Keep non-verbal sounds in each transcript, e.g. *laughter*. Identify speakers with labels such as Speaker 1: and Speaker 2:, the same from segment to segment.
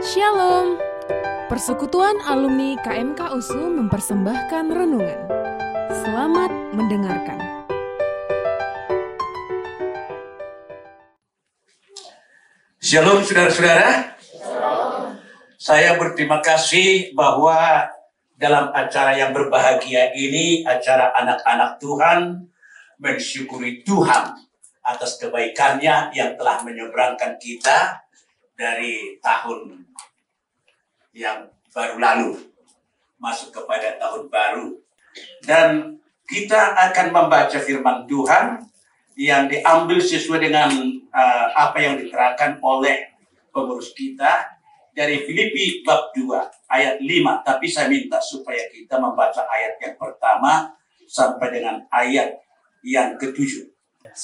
Speaker 1: Shalom. Persekutuan alumni KMK USU mempersembahkan renungan. Selamat mendengarkan.
Speaker 2: Shalom saudara-saudara. Saya berterima kasih bahwa dalam acara yang berbahagia ini, acara anak-anak Tuhan, mensyukuri Tuhan atas kebaikannya yang telah menyeberangkan kita dari tahun yang baru lalu masuk kepada tahun baru. Dan kita akan membaca firman Tuhan yang diambil sesuai dengan uh, apa yang diterangkan oleh pengurus kita dari Filipi bab 2 ayat 5 tapi saya minta supaya kita membaca ayat yang pertama sampai dengan ayat yang ketujuh.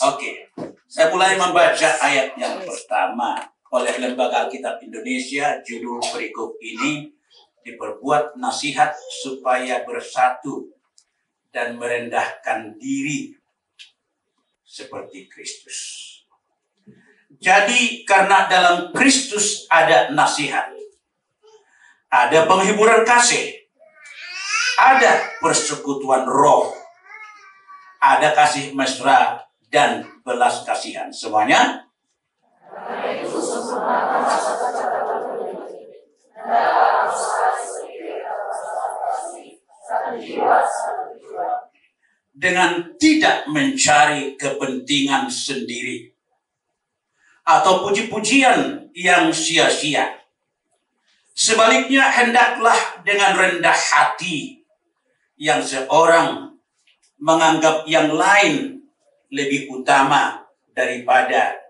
Speaker 2: Oke, saya mulai membaca ayat yang pertama oleh Lembaga Alkitab Indonesia judul berikut ini diperbuat nasihat supaya bersatu dan merendahkan diri seperti Kristus. Jadi karena dalam Kristus ada nasihat, ada penghiburan kasih, ada persekutuan roh, ada kasih mesra dan belas kasihan. Semuanya dengan tidak mencari kepentingan sendiri atau puji-pujian yang sia-sia. Sebaliknya hendaklah dengan rendah hati yang seorang menganggap yang lain lebih utama daripada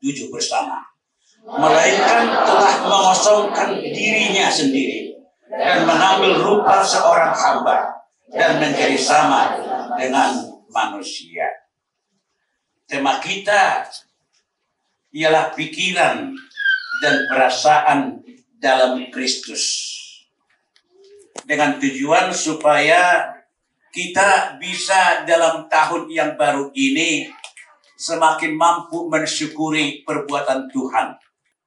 Speaker 2: Tujuh bersama. Melainkan telah mengosongkan dirinya sendiri dan mengambil rupa seorang hamba dan menjadi sama dengan manusia. Tema kita ialah pikiran dan perasaan dalam Kristus. Dengan tujuan supaya kita bisa dalam tahun yang baru ini semakin mampu mensyukuri perbuatan Tuhan.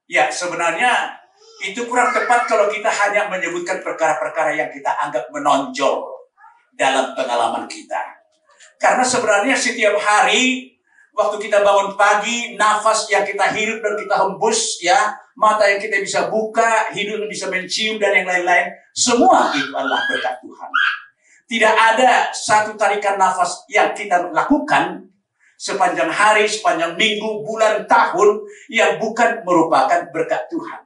Speaker 2: Ya, sebenarnya itu kurang tepat kalau kita hanya menyebutkan perkara-perkara yang kita anggap menonjol dalam pengalaman kita. Karena sebenarnya setiap hari waktu kita bangun pagi, nafas yang kita hirup dan kita hembus ya, mata yang kita bisa buka, hidung yang bisa mencium dan yang lain-lain, semua itu adalah berkat Tuhan. Tidak ada satu tarikan nafas yang kita lakukan sepanjang hari, sepanjang minggu, bulan, tahun yang bukan merupakan berkat Tuhan.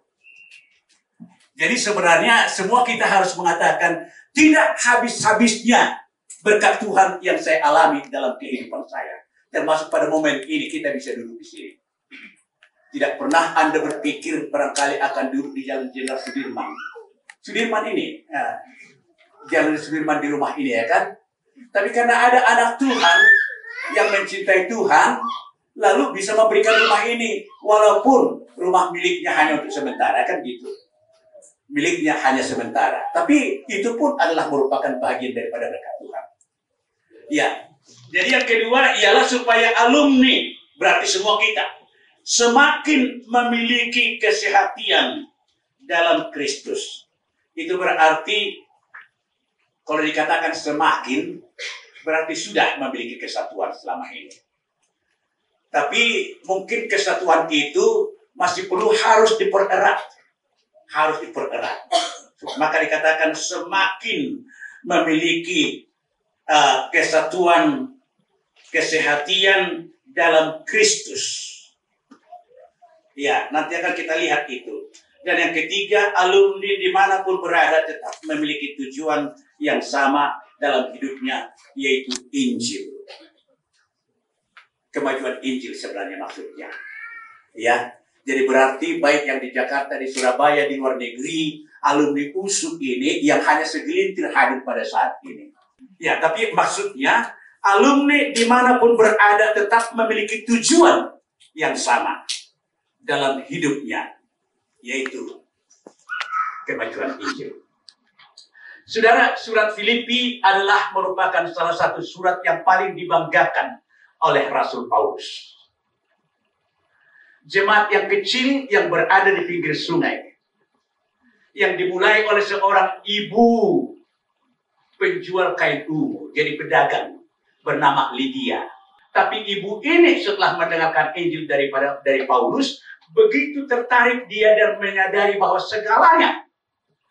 Speaker 2: Jadi sebenarnya semua kita harus mengatakan tidak habis-habisnya berkat Tuhan yang saya alami dalam kehidupan saya. Termasuk pada momen ini kita bisa duduk di sini. Tidak pernah Anda berpikir barangkali akan duduk di jalan Jenderal Sudirman. Sudirman ini, ya, jalan Sudirman di rumah ini ya kan. Tapi karena ada anak Tuhan yang mencintai Tuhan, lalu bisa memberikan rumah ini. Walaupun rumah miliknya hanya untuk sementara, kan gitu miliknya hanya sementara. Tapi itu pun adalah merupakan bagian daripada berkat Tuhan. Ya, jadi yang kedua ialah supaya alumni, berarti semua kita, semakin memiliki kesehatian dalam Kristus. Itu berarti, kalau dikatakan semakin, berarti sudah memiliki kesatuan selama ini. Tapi mungkin kesatuan itu masih perlu harus dipererat harus dipererat. Maka dikatakan semakin memiliki uh, kesatuan kesehatian dalam Kristus. Ya, nanti akan kita lihat itu. Dan yang ketiga, alumni di mana pun berada tetap memiliki tujuan yang sama dalam hidupnya, yaitu Injil. Kemajuan Injil sebenarnya maksudnya. Ya, Jadi berarti baik yang di Jakarta, di Surabaya, di luar negeri, alumni USU ini yang hanya segelintir hadir pada saat ini. Ya, tapi maksudnya alumni di mana pun berada tetap memiliki tujuan yang sama dalam hidupnya, yaitu kemajuan Injil. Saudara, surat Filipi adalah merupakan salah satu surat yang paling dibanggakan oleh Rasul Paulus. Jemaat yang kecil yang berada di pinggir sungai. Yang dimulai oleh seorang ibu penjual kain ungu, jadi pedagang bernama Lydia. Tapi ibu ini setelah mendengarkan Injil daripada dari Paulus, begitu tertarik dia dan menyadari bahwa segalanya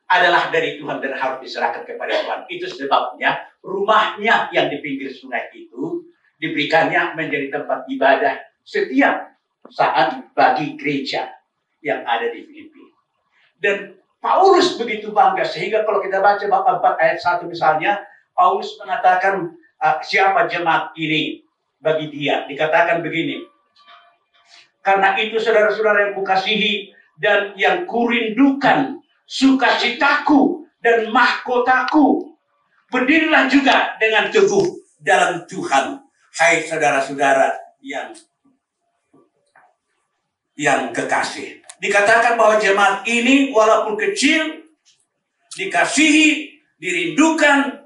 Speaker 2: adalah dari Tuhan dan harus diserahkan kepada Tuhan. Itu sebabnya rumahnya yang di pinggir sungai itu diberikannya menjadi tempat ibadah setiap saat bagi gereja yang ada di Filipi. Dan Paulus begitu bangga sehingga kalau kita baca bab 4 ayat 1 misalnya, Paulus mengatakan uh, siapa jemaat ini bagi dia. Dikatakan begini, karena itu saudara-saudara yang kukasihi dan yang kurindukan sukacitaku dan mahkotaku. Berdirilah juga dengan teguh dalam Tuhan. Hai saudara-saudara yang yang kekasih. Dikatakan bahwa jemaat ini walaupun kecil, dikasihi, dirindukan,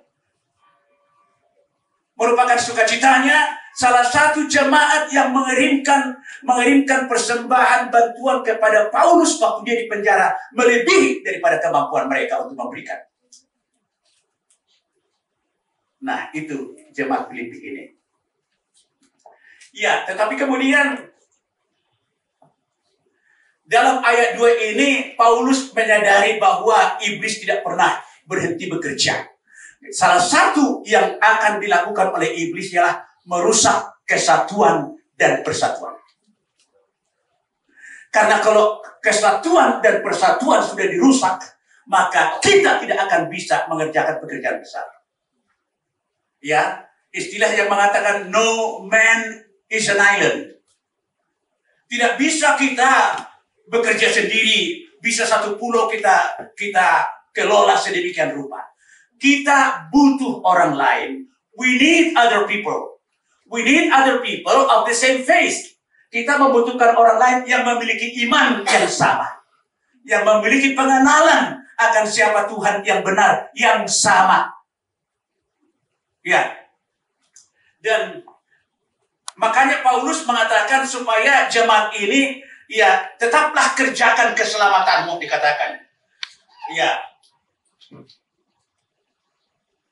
Speaker 2: merupakan sukacitanya salah satu jemaat yang mengirimkan mengirimkan persembahan bantuan kepada Paulus waktu dia di penjara melebihi daripada kemampuan mereka untuk memberikan. Nah, itu jemaat Filipi ini. Ya, tetapi kemudian dalam ayat 2 ini Paulus menyadari bahwa iblis tidak pernah berhenti bekerja. Salah satu yang akan dilakukan oleh iblis ialah merusak kesatuan dan persatuan. Karena kalau kesatuan dan persatuan sudah dirusak, maka kita tidak akan bisa mengerjakan pekerjaan besar. Ya, istilah yang mengatakan no man is an island. Tidak bisa kita bekerja sendiri, bisa satu pulau kita kita kelola sedemikian rupa. Kita butuh orang lain. We need other people. We need other people of the same faith. Kita membutuhkan orang lain yang memiliki iman yang sama. Yang memiliki pengenalan akan siapa Tuhan yang benar, yang sama. Ya. Dan makanya Paulus mengatakan supaya jemaat ini ya tetaplah kerjakan keselamatanmu dikatakan. Ya.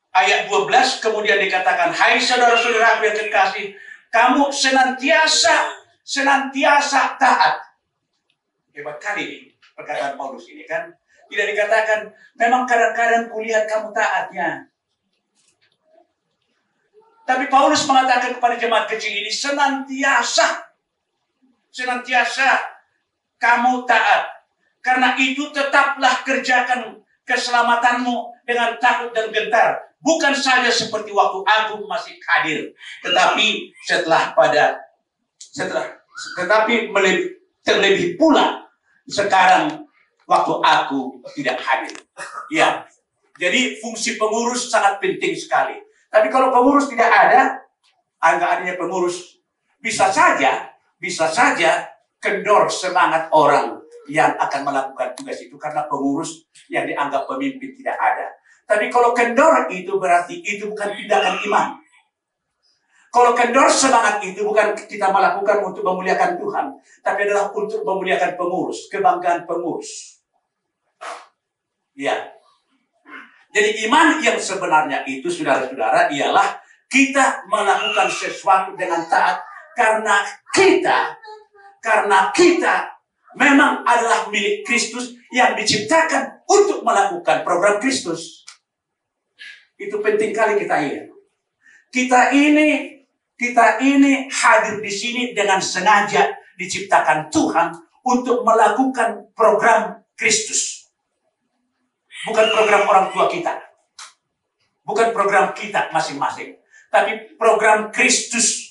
Speaker 2: Ayat 12 kemudian dikatakan, Hai saudara-saudara yang kekasih, kamu senantiasa, senantiasa taat. Hebat kali ini perkataan Paulus ini kan. Tidak dikatakan, memang kadang-kadang kulihat kamu taatnya. Tapi Paulus mengatakan kepada jemaat kecil ini, senantiasa, senantiasa kamu taat. Karena itu tetaplah kerjakan keselamatanmu dengan takut dan gentar Bukan saja seperti waktu aku masih hadir, tetapi setelah pada setelah tetapi melebih, terlebih pula sekarang waktu aku tidak hadir. Ya, jadi fungsi pengurus sangat penting sekali. Tapi kalau pengurus tidak ada, angka adanya pengurus bisa saja, bisa saja kendor semangat orang yang akan melakukan tugas itu karena pengurus yang dianggap pemimpin tidak ada. Tapi kalau kendor itu berarti itu bukan tindakan iman. Kalau kendor semangat itu bukan kita melakukan untuk memuliakan Tuhan, tapi adalah untuk memuliakan pengurus, kebanggaan pengurus. Ya. Jadi iman yang sebenarnya itu saudara-saudara ialah kita melakukan sesuatu dengan taat karena kita karena kita memang adalah milik Kristus yang diciptakan untuk melakukan program Kristus. Itu penting kali kita ingat. Kita ini kita ini hadir di sini dengan sengaja diciptakan Tuhan untuk melakukan program Kristus. Bukan program orang tua kita. Bukan program kita masing-masing. Tapi program Kristus.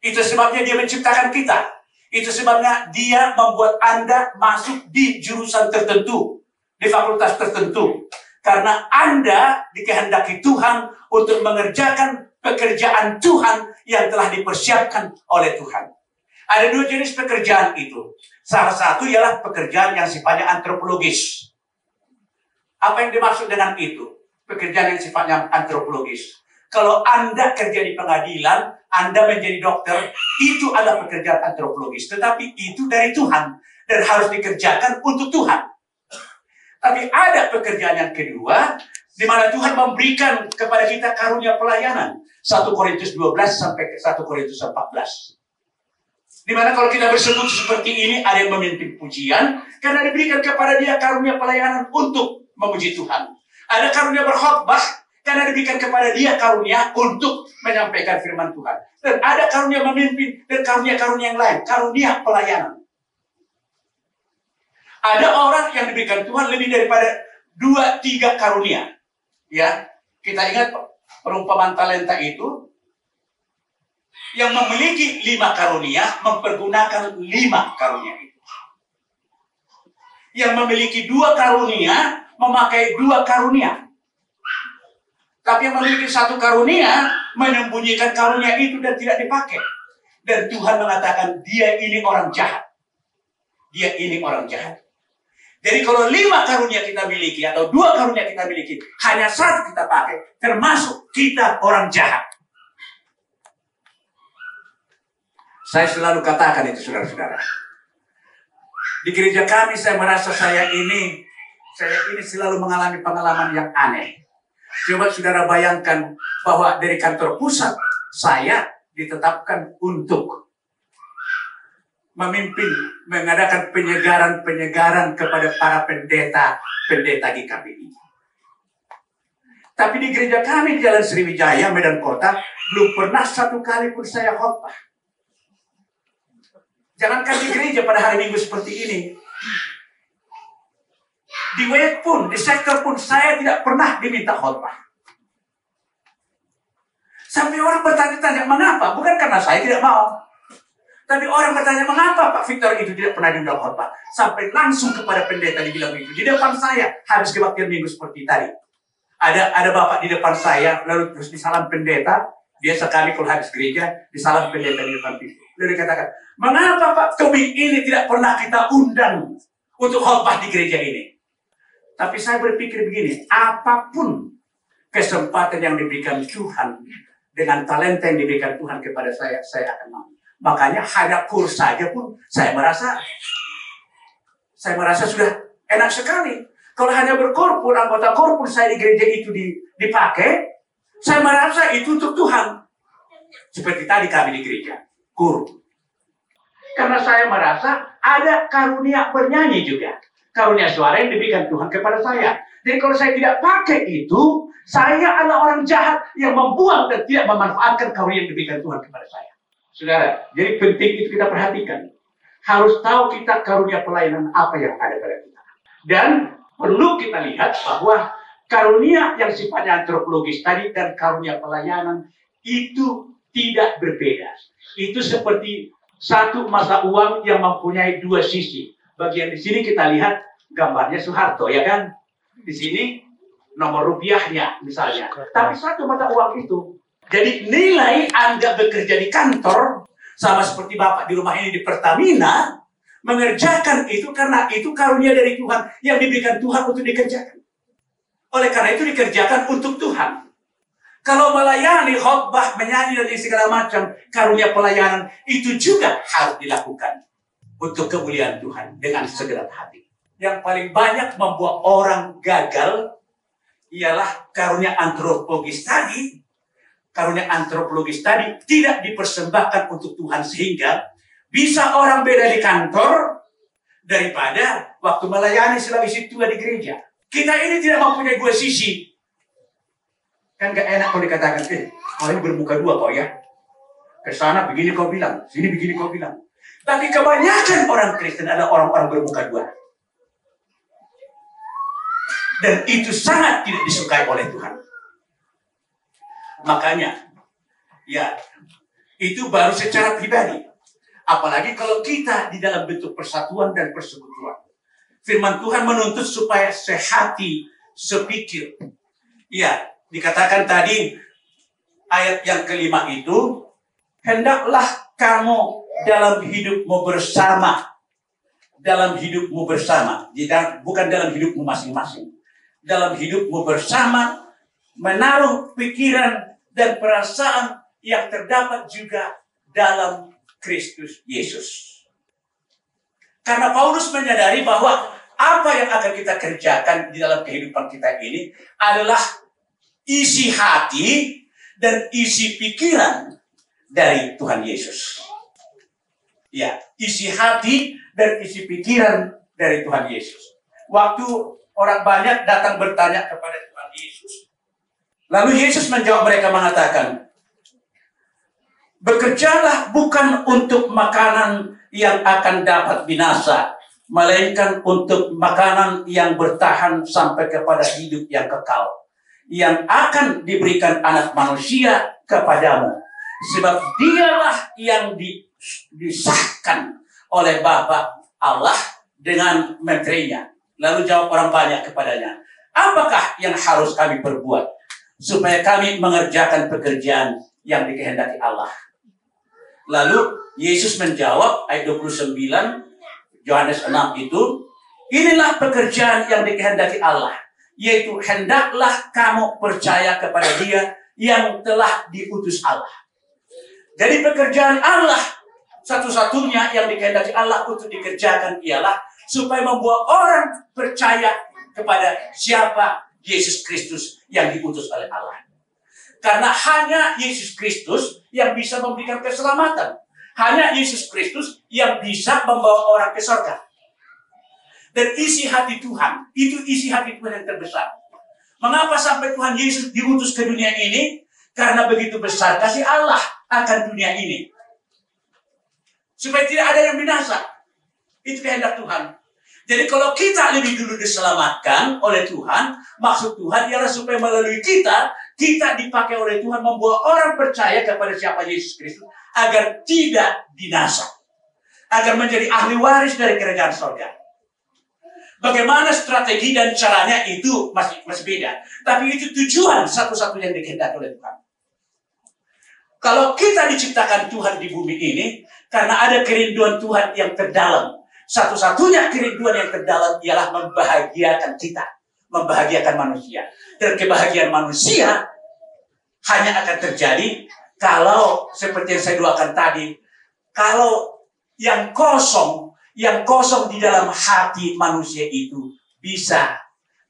Speaker 2: Itu sebabnya dia menciptakan kita. Itu sebabnya dia membuat Anda masuk di jurusan tertentu, di fakultas tertentu. Karena Anda dikehendaki Tuhan untuk mengerjakan pekerjaan Tuhan yang telah dipersiapkan oleh Tuhan. Ada dua jenis pekerjaan itu. Salah satu ialah pekerjaan yang sifatnya antropologis. Apa yang dimaksud dengan itu? Pekerjaan yang sifatnya antropologis. Kalau Anda kerja di pengadilan, Anda menjadi dokter, itu adalah pekerjaan antropologis. Tetapi itu dari Tuhan dan harus dikerjakan untuk Tuhan. Tapi ada pekerjaan yang kedua, di mana Tuhan memberikan kepada kita karunia pelayanan. 1 Korintus 12 sampai ke 1 Korintus 14. Di mana kalau kita bersebut seperti ini, ada yang memimpin pujian, karena diberikan kepada dia karunia pelayanan untuk memuji Tuhan. Ada karunia berkhotbah, karena diberikan kepada dia karunia untuk menyampaikan firman Tuhan. Dan ada karunia memimpin, dan karunia-karunia yang lain, karunia pelayanan. Ada orang yang diberikan Tuhan lebih daripada dua, tiga karunia. Ya, kita ingat perumpamaan talenta itu yang memiliki lima karunia mempergunakan lima karunia itu. Yang memiliki dua karunia memakai dua karunia. Tapi yang memiliki satu karunia menyembunyikan karunia itu dan tidak dipakai. Dan Tuhan mengatakan dia ini orang jahat. Dia ini orang jahat. Jadi kalau lima karunia kita miliki atau dua karunia kita miliki, hanya satu kita pakai, termasuk kita orang jahat. Saya selalu katakan itu saudara-saudara. Di gereja kami saya merasa saya ini saya ini selalu mengalami pengalaman yang aneh. Coba saudara bayangkan bahwa dari kantor pusat saya ditetapkan untuk memimpin, mengadakan penyegaran-penyegaran kepada para pendeta-pendeta di KPI. Tapi di gereja kami di Jalan Sriwijaya, Medan Kota, belum pernah satu kali pun saya khotbah. Jangankan di gereja pada hari Minggu seperti ini. Di WET pun, di sektor pun saya tidak pernah diminta khotbah. Sampai orang bertanya-tanya, mengapa? Bukan karena saya tidak mau. Tapi orang bertanya, mengapa Pak Victor itu tidak pernah diundang khotbah? Sampai langsung kepada pendeta dibilang itu. Di depan saya, habis kebaktian minggu seperti tadi. Ada ada bapak di depan saya, lalu terus disalam pendeta. Dia sekali kalau habis gereja, disalam pendeta di depan pintu. Lalu dia katakan, mengapa Pak Tobi ini tidak pernah kita undang untuk khotbah di gereja ini? Tapi saya berpikir begini, apa pun kesempatan yang diberikan Tuhan dengan talenta yang diberikan Tuhan kepada saya, saya akan mau. Makanya hanya kurs saja pun saya merasa saya merasa sudah enak sekali. Kalau hanya berkorpur, anggota korpur saya di gereja itu dipakai, saya merasa itu untuk Tuhan. Seperti tadi kami di gereja, kur. Karena saya merasa ada karunia bernyanyi juga. Karunia suara yang diberikan Tuhan kepada saya. Jadi kalau saya tidak pakai itu, saya adalah orang jahat yang membuang dan tidak memanfaatkan karunia yang diberikan Tuhan kepada saya. Saudara, jadi penting itu kita perhatikan. Harus tahu kita karunia pelayanan apa yang ada pada kita. Dan perlu kita lihat bahwa karunia yang sifatnya antropologis tadi dan karunia pelayanan itu tidak berbeda. Itu seperti satu masa uang yang mempunyai dua sisi. Bagian di sini kita lihat gambarnya Soeharto, ya kan? Di sini nomor rupiahnya misalnya. Tapi satu mata uang itu. Jadi nilai Anda bekerja di kantor, sama seperti Bapak di rumah ini di Pertamina, mengerjakan itu karena itu karunia dari Tuhan yang diberikan Tuhan untuk dikerjakan. Oleh karena itu dikerjakan untuk Tuhan. Kalau melayani, khotbah, menyanyi dan segala macam karunia pelayanan itu juga harus dilakukan untuk kemuliaan Tuhan dengan segala hati. Yang paling banyak membuat orang gagal ialah karunia antropologis tadi. Karunia antropologis tadi tidak dipersembahkan untuk Tuhan sehingga bisa orang beda di kantor daripada waktu melayani selagi situ di gereja. Kita ini tidak mempunyai dua sisi. Kan gak enak kalau dikatakan, eh, kau ini bermuka dua kau ya. Ke sana begini kau bilang, sini begini kau bilang. Tapi kebanyakan orang Kristen adalah orang-orang bermuka dua. Dan itu sangat tidak disukai oleh Tuhan. Makanya, ya, itu baru secara pribadi. Apalagi kalau kita di dalam bentuk persatuan dan persekutuan. Firman Tuhan menuntut supaya sehati, sepikir. Ya, dikatakan tadi ayat yang kelima itu, hendaklah kamu dalam hidupmu bersama. Dalam hidupmu bersama. Bukan dalam hidupmu masing-masing. Dalam hidupmu bersama, menaruh pikiran dan perasaan yang terdapat juga dalam Kristus Yesus. Karena Paulus menyadari bahwa apa yang akan kita kerjakan di dalam kehidupan kita ini adalah isi hati dan isi pikiran dari Tuhan Yesus. Ya, isi hati dan isi pikiran dari Tuhan Yesus. Waktu orang banyak datang bertanya kepada. Lalu Yesus menjawab mereka mengatakan, Bekerjalah bukan untuk makanan yang akan dapat binasa, melainkan untuk makanan yang bertahan sampai kepada hidup yang kekal, yang akan diberikan anak manusia kepadamu. Sebab dialah yang disahkan oleh Bapa Allah dengan menterinya. Lalu jawab orang banyak kepadanya, apakah yang harus kami perbuat supaya kami mengerjakan pekerjaan yang dikehendaki Allah? Lalu Yesus menjawab ayat 29 Yohanes 6 itu, inilah pekerjaan yang dikehendaki Allah, yaitu hendaklah kamu percaya kepada Dia yang telah diutus Allah. Jadi pekerjaan Allah satu-satunya yang dikehendaki Allah untuk dikerjakan ialah supaya membuat orang percaya kepada siapa Yesus Kristus yang diutus oleh Allah. Karena hanya Yesus Kristus yang bisa memberikan keselamatan. Hanya Yesus Kristus yang bisa membawa orang ke surga. Dan isi hati Tuhan, itu isi hati Tuhan yang terbesar. Mengapa sampai Tuhan Yesus diutus ke dunia ini? Karena begitu besar kasih Allah akan dunia ini. Supaya tidak ada yang binasa. Itu kehendak Tuhan. Jadi kalau kita lebih dulu diselamatkan oleh Tuhan, maksud Tuhan ialah supaya melalui kita, kita dipakai oleh Tuhan membuat orang percaya kepada siapa Yesus Kristus agar tidak binasa. Agar menjadi ahli waris dari kerajaan surga. Bagaimana strategi dan caranya itu masih masih beda. Tapi itu tujuan satu-satunya yang dikehendaki oleh Tuhan. Kalau kita diciptakan Tuhan di bumi ini, karena ada kerinduan Tuhan yang terdalam satu-satunya kerinduan yang terdalam ialah membahagiakan kita, membahagiakan manusia. Dan kebahagiaan manusia hanya akan terjadi kalau seperti yang saya doakan tadi, kalau yang kosong, yang kosong di dalam hati manusia itu bisa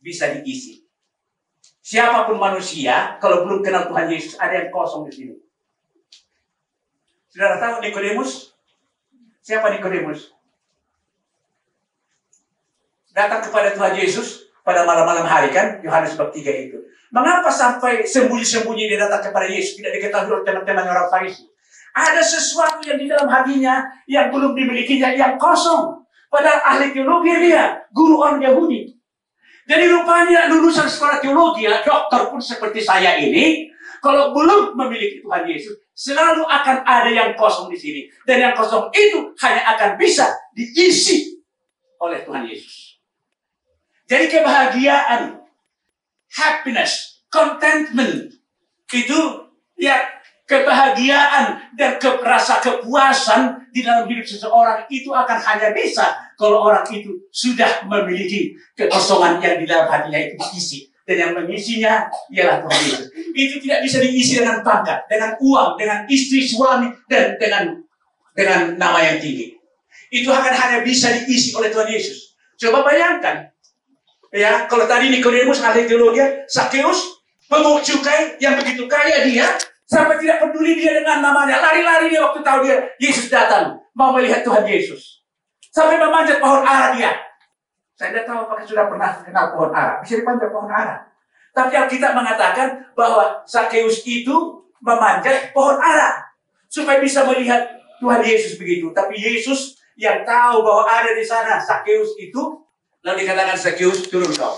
Speaker 2: bisa diisi. Siapa pun manusia, kalau belum kenal Tuhan Yesus, ada yang kosong di sini. Saudara tahu Nikodemus? Siapa Nikodemus? Datang kepada Tuhan Yesus pada malam-malam hari kan Yohanes bab 3 itu. Mengapa sampai sembunyi-sembunyi dia datang kepada Yesus tidak diketahui oleh teman-teman orang Farisi? Ada sesuatu yang di dalam hatinya yang belum dimilikinya yang kosong. Padahal ahli teologi dia, guru orang Yahudi. Jadi rupanya lulusan sekolah teologi, dokter pun seperti saya ini, kalau belum memiliki Tuhan Yesus, selalu akan ada yang kosong di sini. Dan yang kosong itu hanya akan bisa diisi oleh Tuhan Yesus. Jadi kebahagiaan, happiness, contentment itu ya kebahagiaan dan ke, kepuasan di dalam hidup seseorang itu akan hanya bisa kalau orang itu sudah memiliki kekosongan yang di dalam hatinya itu diisi. Dan yang mengisinya ialah Tuhan Yesus. Itu tidak bisa diisi dengan pangkat, dengan uang, dengan istri, suami, dan dengan dengan nama yang tinggi. Itu akan hanya bisa diisi oleh Tuhan Yesus. Coba bayangkan, Ya, kalau tadi Nikodemus ahli teologi, Sakeus pemungut cukai yang begitu kaya dia, sampai tidak peduli dia dengan namanya. Lari-lari dia waktu tahu dia Yesus datang, mau melihat Tuhan Yesus. Sampai memanjat pohon ara dia. Saya tidak tahu apakah sudah pernah kenal pohon ara. Bisa dipanjat pohon ara. Tapi Alkitab mengatakan bahwa Sakeus itu memanjat pohon ara. Supaya bisa melihat Tuhan Yesus begitu. Tapi Yesus yang tahu bahwa ada di sana Sakeus itu Lalu dikatakan Zacchaeus, turun kau.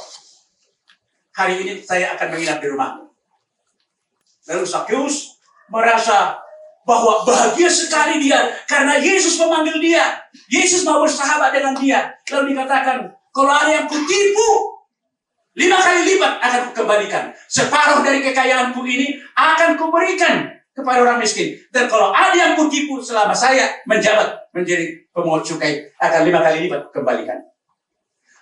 Speaker 2: Hari ini saya akan menginap di rumahmu. Lalu Zacchaeus merasa bahwa bahagia sekali dia karena Yesus memanggil dia. Yesus mau bersahabat dengan dia. Lalu dikatakan, kalau ada yang kutipu, lima kali lipat akan kukembalikan. Separuh dari kekayaanku ini akan kuberikan kepada orang miskin. Dan kalau ada yang kutipu selama saya menjabat menjadi pemungut cukai, akan lima kali lipat kembalikan.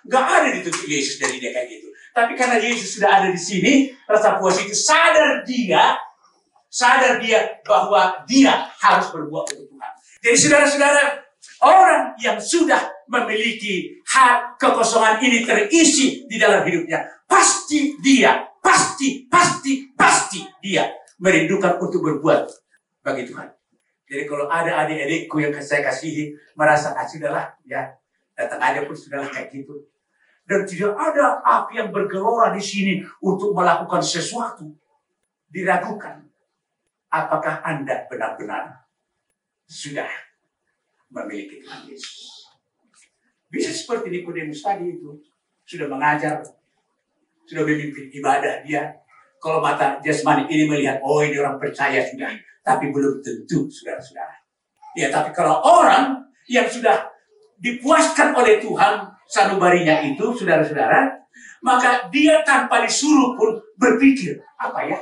Speaker 2: Gak ada dituntut Yesus dari dia kayak gitu. Tapi karena Yesus sudah ada di sini, rasa puas itu sadar dia, sadar dia bahwa dia harus berbuat untuk Tuhan. Jadi saudara-saudara, orang yang sudah memiliki hak kekosongan ini terisi di dalam hidupnya, pasti dia, pasti, pasti, pasti dia merindukan untuk berbuat bagi Tuhan. Jadi kalau ada adik-adikku yang saya kasihi merasa ah sudahlah ya datang aja pun sudahlah kayak gitu dan tidak ada api yang bergelora di sini untuk melakukan sesuatu. Diragukan. Apakah Anda benar-benar sudah memiliki Tuhan Yesus? Bisa seperti Nikodemus tadi itu. Sudah mengajar, sudah memimpin ibadah dia. Kalau mata jasmani ini melihat, oh ini orang percaya sudah. Tapi belum tentu, saudara-saudara. Ya, tapi kalau orang yang sudah dipuaskan oleh Tuhan, sanubarinya itu, saudara-saudara, maka dia tanpa disuruh pun berpikir, apa ya?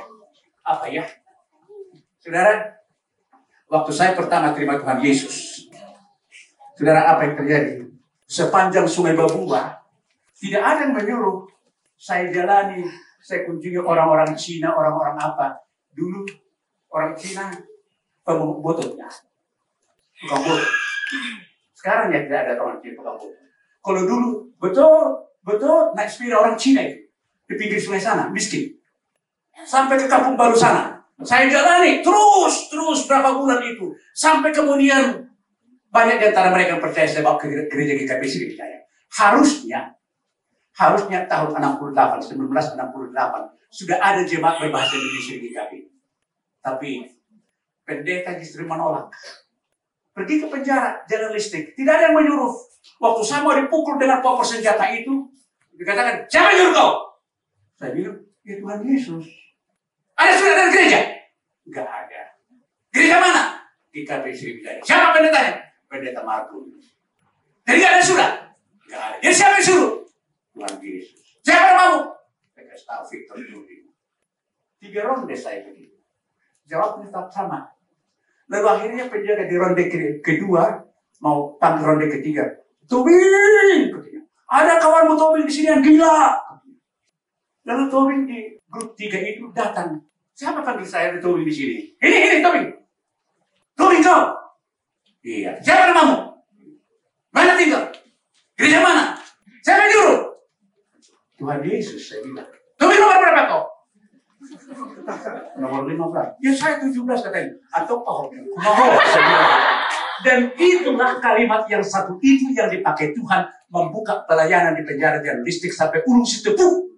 Speaker 2: Apa ya? Saudara, waktu saya pertama terima Tuhan Yesus, saudara apa yang terjadi? Sepanjang sungai Babua, tidak ada yang menyuruh saya jalani, saya kunjungi orang-orang Cina, orang-orang apa. Dulu orang Cina pemungut botolnya, tukang botol. Sekarang ya tidak ada orang Cina botol. Kalau dulu betul betul naik sepeda orang Cina itu di pinggir sungai sana miskin sampai ke kampung baru sana. Saya jalani terus terus berapa bulan itu sampai kemudian banyak di antara mereka yang percaya saya bawa ke gereja GKP sini percaya. Harusnya harusnya tahun 68 1968 sudah ada jemaat berbahasa Indonesia di GKP. Tapi pendeta justru menolak. Pergi ke penjara, jalan listrik. Tidak ada yang menyuruh. Waktu saya mau dipukul dengan popor senjata itu, dikatakan, siapa yang nyuruh kau? Saya bilang, ya Tuhan Yesus. Ada surat dari gereja? Enggak ada. Gereja mana? Di KP Sri Siapa pendetanya? Pendeta Markus. Jadi enggak ada surat? Enggak ada. Jadi siapa yang suruh? Tuhan Yesus. Siapa yang mau? Saya kasih tahu Victor. Tiga ronde saya begitu. Jawabnya tetap sama. Lalu akhirnya penjaga di ronde kedua mau tampil ronde ketiga. Tobing! Ada kawanmu Tobing di sini yang gila. Lalu Tobing di grup tiga itu datang. Siapa panggil saya di Tobing di sini? Ini, ini Tobing. Tobing kau? Iya. Siapa namamu? Mana tinggal? Gereja mana? Siapa yang nyuruh? Tuhan Yesus, saya bilang. Tobing nomor berapa kau? Nomor 15. Ya saya 17 katanya. Atau saya bilang. Dan itulah kalimat yang satu itu yang dipakai Tuhan membuka pelayanan di penjara listrik sampai ulung tebu.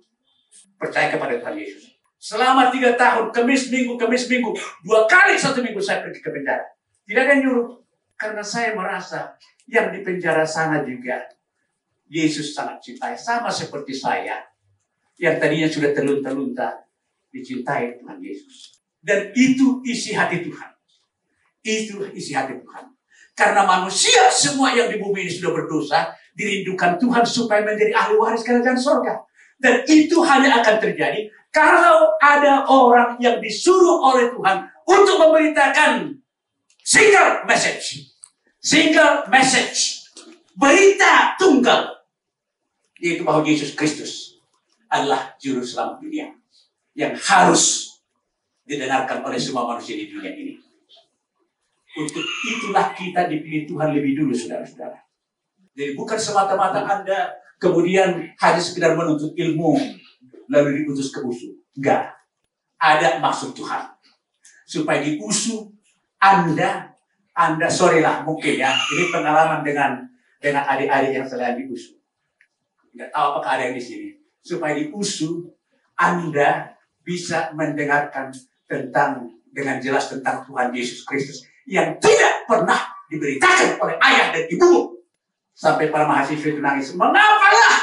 Speaker 2: Percaya kepada Tuhan Yesus. Selama tiga tahun, kemis minggu, kemis minggu, dua kali satu minggu saya pergi ke penjara. Tidak ada yang nyuruh. Karena saya merasa yang di penjara sana juga Yesus sangat cintai. Sama seperti saya. Yang tadinya sudah terlunta-lunta. Dicintai Tuhan Yesus. Dan itu isi hati Tuhan. Itu isi hati Tuhan. Karena manusia semua yang di bumi ini sudah berdosa, dirindukan Tuhan supaya menjadi ahli waris kerajaan surga. Dan itu hanya akan terjadi kalau ada orang yang disuruh oleh Tuhan untuk memberitakan single message. Single message. Berita tunggal. Yaitu bahwa Yesus Kristus adalah juru selamat dunia. Yang harus didengarkan oleh semua manusia di dunia ini. Untuk itulah kita dipilih Tuhan lebih dulu, saudara-saudara. Jadi bukan semata-mata Anda kemudian hanya sekedar menuntut ilmu, lalu diutus ke usu. Enggak. Ada maksud Tuhan. Supaya di usu Anda, Anda, sorry lah mungkin ya, ini pengalaman dengan dengan adik-adik yang sedang diusu. Enggak tahu apakah ada yang di sini. Supaya di usu Anda bisa mendengarkan tentang dengan jelas tentang Tuhan Yesus Kristus yang tidak pernah diberitakan oleh ayah dan ibumu. Sampai para mahasiswa itu nangis. Mengapalah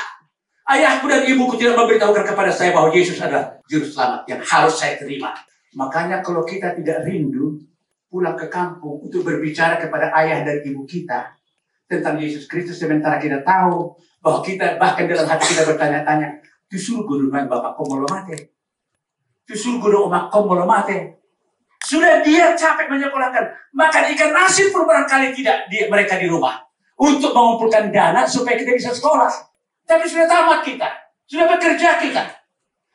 Speaker 2: ayahku dan ibuku tidak memberitahukan kepada saya bahwa Yesus adalah juru selamat yang harus saya terima. Makanya kalau kita tidak rindu pulang ke kampung untuk berbicara kepada ayah dan ibu kita tentang Yesus Kristus sementara kita tahu bahwa kita bahkan dalam hati kita bertanya-tanya, Tusur guru bapak komolo mate. Tusur guru omak komolo mate. Sudah dia capek menyekolahkan, makan ikan asin pun barangkali tidak dia, mereka di rumah untuk mengumpulkan dana supaya kita bisa sekolah. Tapi sudah tamat kita, sudah bekerja kita.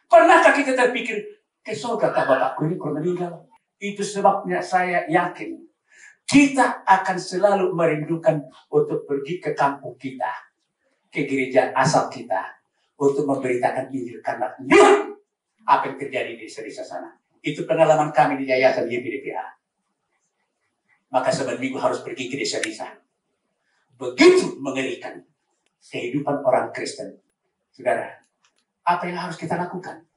Speaker 2: Pernahkah kita terpikir ke surga kah bapakku ini kalau meninggal? Itu sebabnya saya yakin kita akan selalu merindukan untuk pergi ke kampung kita, ke gereja asal kita, untuk memberitakan Injil karena lihat apa yang terjadi di desa sana. Itu pengalaman kami di Yayasan YPDPA. Maka sebentar minggu harus pergi ke desa-desa. Begitu mengerikan kehidupan orang Kristen. Saudara, apa yang harus kita lakukan?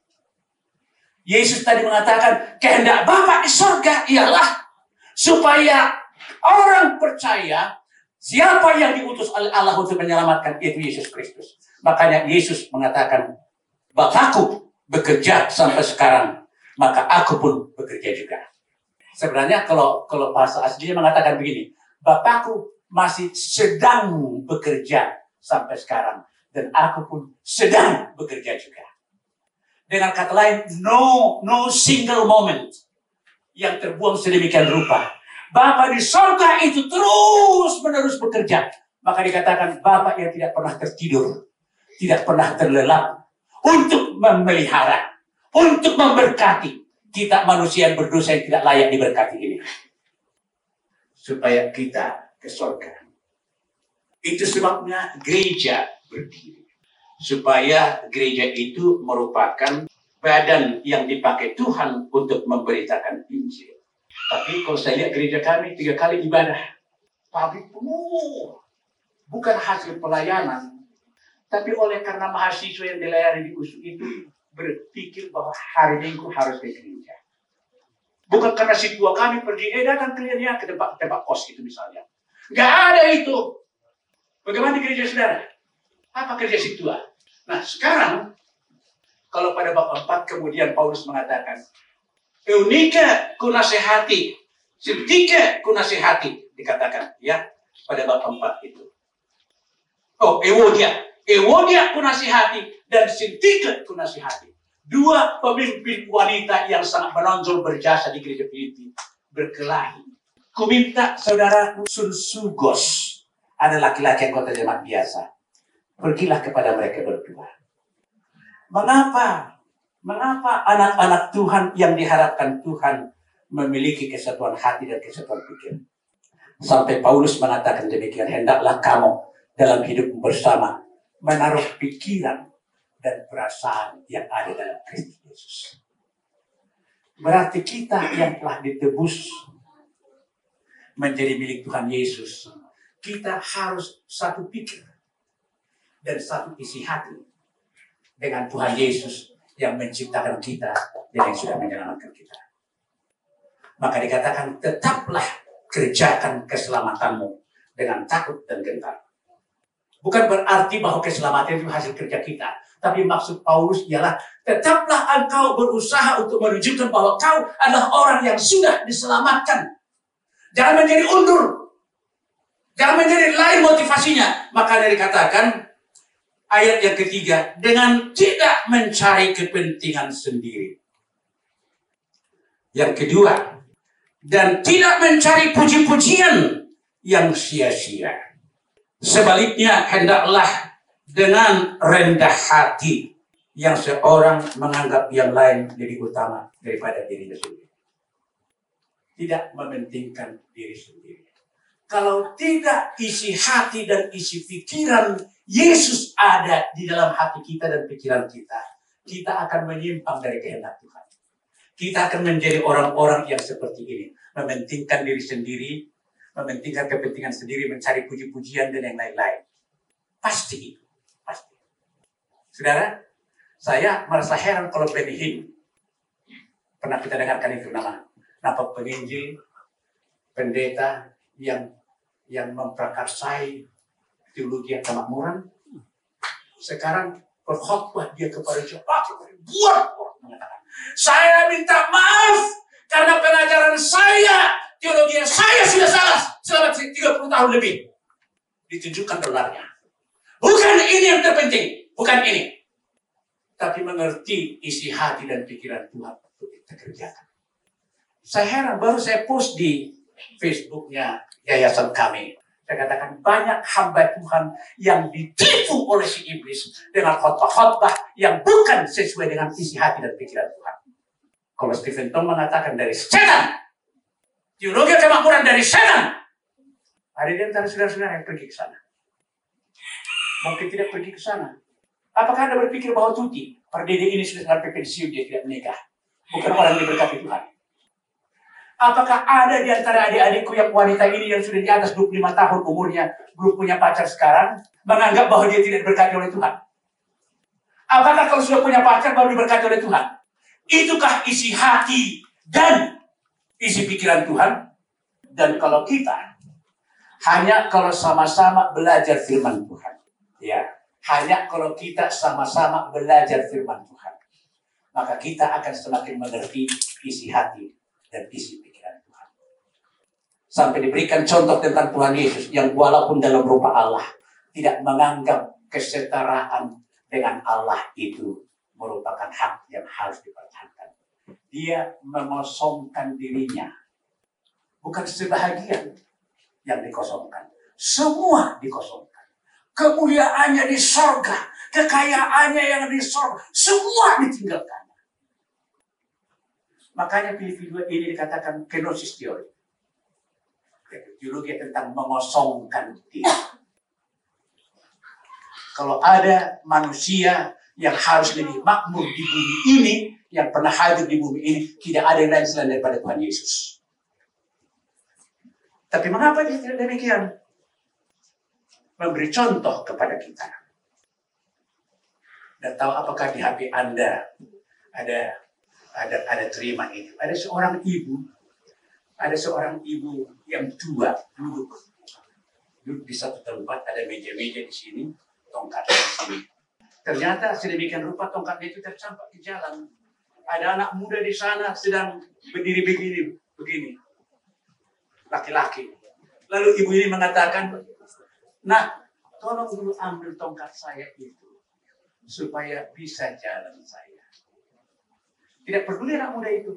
Speaker 2: Yesus tadi mengatakan, kehendak Bapa di sorga ialah supaya orang percaya siapa yang diutus oleh Allah untuk menyelamatkan itu Yesus Kristus. Makanya Yesus mengatakan, Bapakku bekerja sampai sekarang, maka aku pun bekerja juga. Sebenarnya kalau kalau bahasa aslinya mengatakan begini, Bapakku masih sedang bekerja sampai sekarang dan aku pun sedang bekerja juga. Dengan kata lain, no no single moment yang terbuang sedemikian rupa. Bapak di sorga itu terus menerus bekerja. Maka dikatakan Bapak yang tidak pernah tertidur, tidak pernah terlelap untuk memelihara, untuk memberkati kita manusia yang berdosa yang tidak layak diberkati ini. Supaya kita ke sorga. Itu sebabnya gereja berdiri supaya gereja itu merupakan badan yang dipakai Tuhan untuk memberitakan Injil. Tapi kalau saya lihat gereja kami tiga kali ibadah, pabrik penuh, bukan hasil pelayanan, tapi oleh karena mahasiswa yang dilayani di USU itu berpikir bahwa hari Minggu harus ke gereja. Bukan karena si tua kami pergi, eh datang kliennya ke tempat tempat kos itu misalnya. Gak ada itu. Bagaimana di gereja saudara? Apa kerja si tua? Nah sekarang kalau pada bab 4 kemudian Paulus mengatakan Eunika ku nasihati, Sintika ku nasihati dikatakan ya pada bab 4 itu. Oh, Ewodia, Ewodia ku nasihati dan Sintika ku nasihati. Dua pemimpin wanita yang sangat menonjol berjasa di gereja Filipi berkelahi. Ku minta saudaraku Sun Sugos ada laki-laki yang kota jemaat biasa pergilah kepada mereka berdua. Mengapa? Mengapa anak-anak Tuhan yang diharapkan Tuhan memiliki kesatuan hati dan kesatuan pikir? Sampai Paulus mengatakan demikian, hendaklah kamu dalam hidup bersama menaruh pikiran dan perasaan yang ada dalam Kristus Yesus. Berarti kita yang telah ditebus menjadi milik Tuhan Yesus, kita harus satu pikir dan satu isi hati dengan Tuhan Yesus yang menciptakan kita dan yang sudah menyelamatkan kita. Maka dikatakan tetaplah kerjakan keselamatanmu dengan takut dan gentar. Bukan berarti bahwa keselamatan itu hasil kerja kita. Tapi maksud Paulus ialah tetaplah engkau berusaha untuk menunjukkan bahwa kau adalah orang yang sudah diselamatkan. Jangan menjadi undur. Jangan menjadi lain motivasinya. Maka dari katakan ayat yang ketiga dengan tidak mencari kepentingan sendiri. Yang kedua, dan tidak mencari puji-pujian yang sia-sia. Sebaliknya, hendaklah dengan rendah hati yang seorang menganggap yang lain lebih utama daripada dirinya sendiri. Tidak mementingkan diri sendiri. Kalau tidak isi hati dan isi pikiran Yesus ada di dalam hati kita dan pikiran kita, kita akan menyimpang dari kehendak Tuhan. Kita akan menjadi orang-orang yang seperti ini, mementingkan diri sendiri, mementingkan kepentingan sendiri, mencari puji-pujian dan yang lain-lain. Pasti itu, pasti. Saudara, saya merasa heran kalau Benny Hinn, pernah kita dengarkan itu nama, nama penginjil, pendeta yang yang memprakarsai teologi yang kemakmuran. Sekarang berkhotbah dia kepada jemaat buat saya minta maaf karena pengajaran saya teologi yang saya sudah salah selama 30 tahun lebih. Ditunjukkan dolarnya. Bukan ini yang terpenting. Bukan ini. Tapi mengerti isi hati dan pikiran Tuhan untuk kita kerjakan. Saya heran, baru saya post di Facebooknya yayasan kami. Saya katakan banyak hamba Tuhan yang ditipu oleh si iblis dengan khotbah-khotbah yang bukan sesuai dengan isi hati dan pikiran Tuhan. Kalau Stephen Tong mengatakan dari setan, teologi kemakmuran dari setan, ada di antara saudara-saudara yang pergi ke sana. Mungkin tidak pergi ke sana. Apakah Anda berpikir bahwa Tuti, perdiri ini sudah sampai pensiun, dia tidak menikah? Bukan orang diberkati Tuhan. Apakah ada di antara adik-adikku yang wanita ini yang sudah di atas 25 tahun umurnya, belum punya pacar sekarang, menganggap bahwa dia tidak diberkati oleh Tuhan? Apakah kalau sudah punya pacar baru diberkati oleh Tuhan? Itukah isi hati dan isi pikiran Tuhan? Dan kalau kita hanya kalau sama-sama belajar firman Tuhan, ya, hanya kalau kita sama-sama belajar firman Tuhan, maka kita akan semakin mengerti isi hati dan isi pikiran sampai diberikan contoh tentang Tuhan Yesus yang walaupun dalam rupa Allah tidak menganggap kesetaraan dengan Allah itu merupakan hak yang harus dipertahankan. Dia mengosongkan dirinya. Bukan sebahagian yang dikosongkan. Semua dikosongkan. Kemuliaannya di sorga. Kekayaannya yang di sorga. Semua ditinggalkan. Makanya Filipi 2 ini dikatakan kenosis teori teologi tentang mengosongkan diri. Kalau ada manusia yang harus lebih makmur di bumi ini, yang pernah hadir di bumi ini, tidak ada yang lain selain daripada Tuhan Yesus. Tapi mengapa dia tidak demikian? Memberi contoh kepada kita. Dan tahu apakah di HP Anda ada ada ada terima itu? Ada seorang ibu ada seorang ibu yang tua duduk duduk di satu tempat ada meja-meja di sini tongkatnya di sini ternyata sedemikian rupa tongkatnya itu tercampak di jalan ada anak muda di sana sedang berdiri begini begini laki-laki lalu ibu ini mengatakan nah tolong dulu ambil tongkat saya itu supaya bisa jalan saya tidak peduli anak muda itu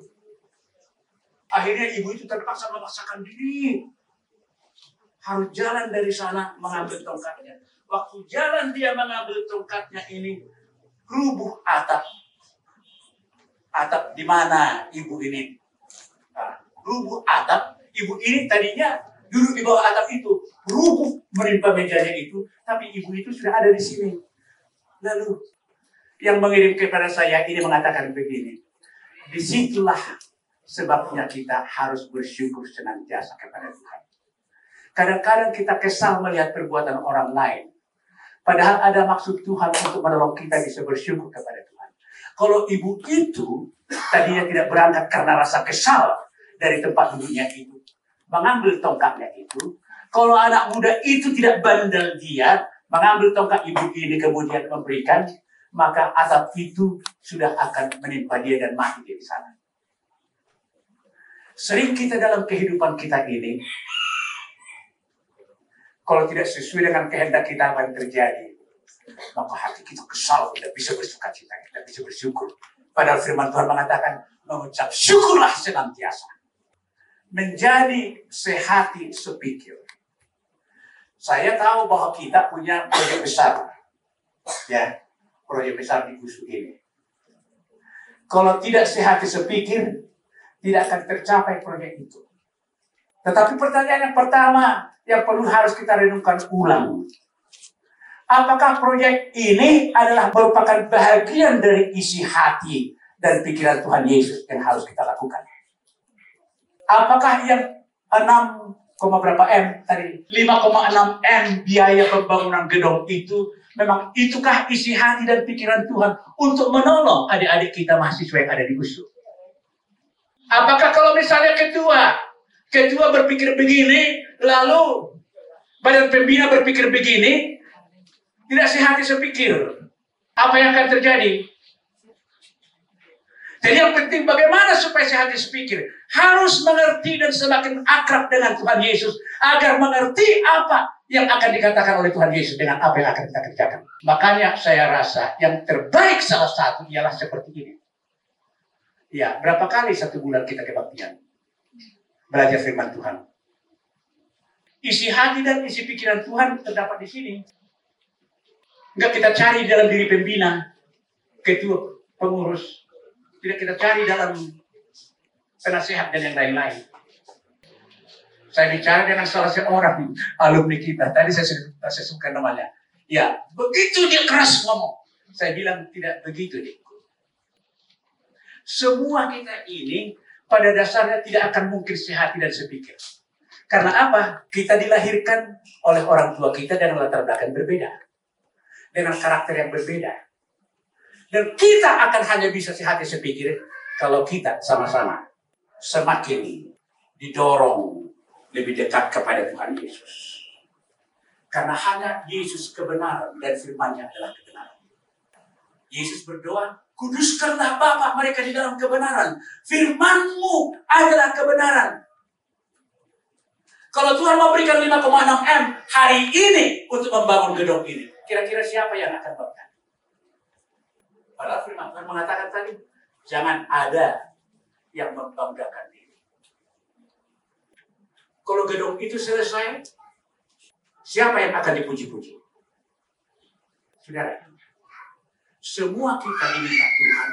Speaker 2: Akhirnya ibu itu terpaksa memaksakan diri. Harus jalan dari sana mengambil tongkatnya. Waktu jalan dia mengambil tongkatnya ini, rubuh atap. Atap di mana ibu ini? Nah, rubuh atap. Ibu ini tadinya duduk di bawah atap itu. Rubuh menimpa mejanya itu. Tapi ibu itu sudah ada di sini. Lalu yang mengirim kepada saya ini mengatakan begini. Di situlah Sebabnya kita harus bersyukur senantiasa kepada Tuhan. Kadang-kadang kita kesal melihat perbuatan orang lain. Padahal ada maksud Tuhan untuk menolong kita bisa bersyukur kepada Tuhan. Kalau ibu itu tadinya tidak berangkat karena rasa kesal dari tempat duduknya itu. Mengambil tongkatnya itu. Kalau anak muda itu tidak bandel dia, mengambil tongkat ibu ini kemudian memberikan, maka asap itu sudah akan menimpa dia dan mati di sana. Sering kita dalam kehidupan kita ini, kalau tidak sesuai dengan kehendak kita yang terjadi, maka hati kita kesal, tidak bisa bersuka cita, tidak bisa bersyukur. Padahal firman Tuhan mengatakan, mengucap syukurlah senantiasa. Menjadi sehati sepikir. Saya tahu bahwa kita punya proyek besar. Ya, proyek besar di Kusu ini. Kalau tidak sehati sepikir, tidak akan tercapai proyek itu. Tetapi pertanyaan yang pertama yang perlu harus kita renungkan ulang. Apakah proyek ini adalah merupakan bagian dari isi hati dan pikiran Tuhan Yesus yang harus kita lakukan? Apakah yang 6, berapa M tadi? 5,6 M biaya pembangunan gedung itu memang itukah isi hati dan pikiran Tuhan untuk menolong adik-adik kita mahasiswa yang ada di Gusuk? Apakah kalau misalnya ketua, ketua berpikir begini, lalu badan pembina berpikir begini, tidak sehati sepikir, apa yang akan terjadi? Jadi yang penting bagaimana supaya saya habis pikir. Harus mengerti dan semakin akrab dengan Tuhan Yesus. Agar mengerti apa yang akan dikatakan oleh Tuhan Yesus dengan apa yang akan kita kerjakan. Makanya saya rasa yang terbaik salah satu ialah seperti ini. Ya, berapa kali satu bulan kita kebaktian? Belajar firman Tuhan. Isi hati dan isi pikiran Tuhan terdapat di sini. Enggak kita cari dalam diri pembina, ketua, pengurus, tidak kita cari dalam penasehat dan yang lain-lain. Saya bicara dengan salah seorang alumni kita. Tadi saya, saya sebutkan namanya. Ya, begitu dia keras ngomong. Saya bilang tidak begitu deh. Semua kita ini pada dasarnya tidak akan mungkin sehati dan sepikir. Karena apa? Kita dilahirkan oleh orang tua kita dengan latar belakang berbeda. Dengan karakter yang berbeda. Dan kita akan hanya bisa sehati sepikir kalau kita sama-sama semakin didorong lebih dekat kepada Tuhan Yesus. Karena hanya Yesus kebenaran dan firman-Nya adalah kebenaran. Yesus berdoa, kuduskanlah Bapa mereka di dalam kebenaran. Firman-Mu adalah kebenaran. Kalau Tuhan mau berikan 5,6 M hari ini untuk membangun gedung ini, kira-kira siapa yang akan bangun? Padahal firman Tuhan mengatakan tadi, jangan ada yang membanggakan diri. Kalau gedung itu selesai, siapa yang akan dipuji-puji? Saudara, semua kita diminta Tuhan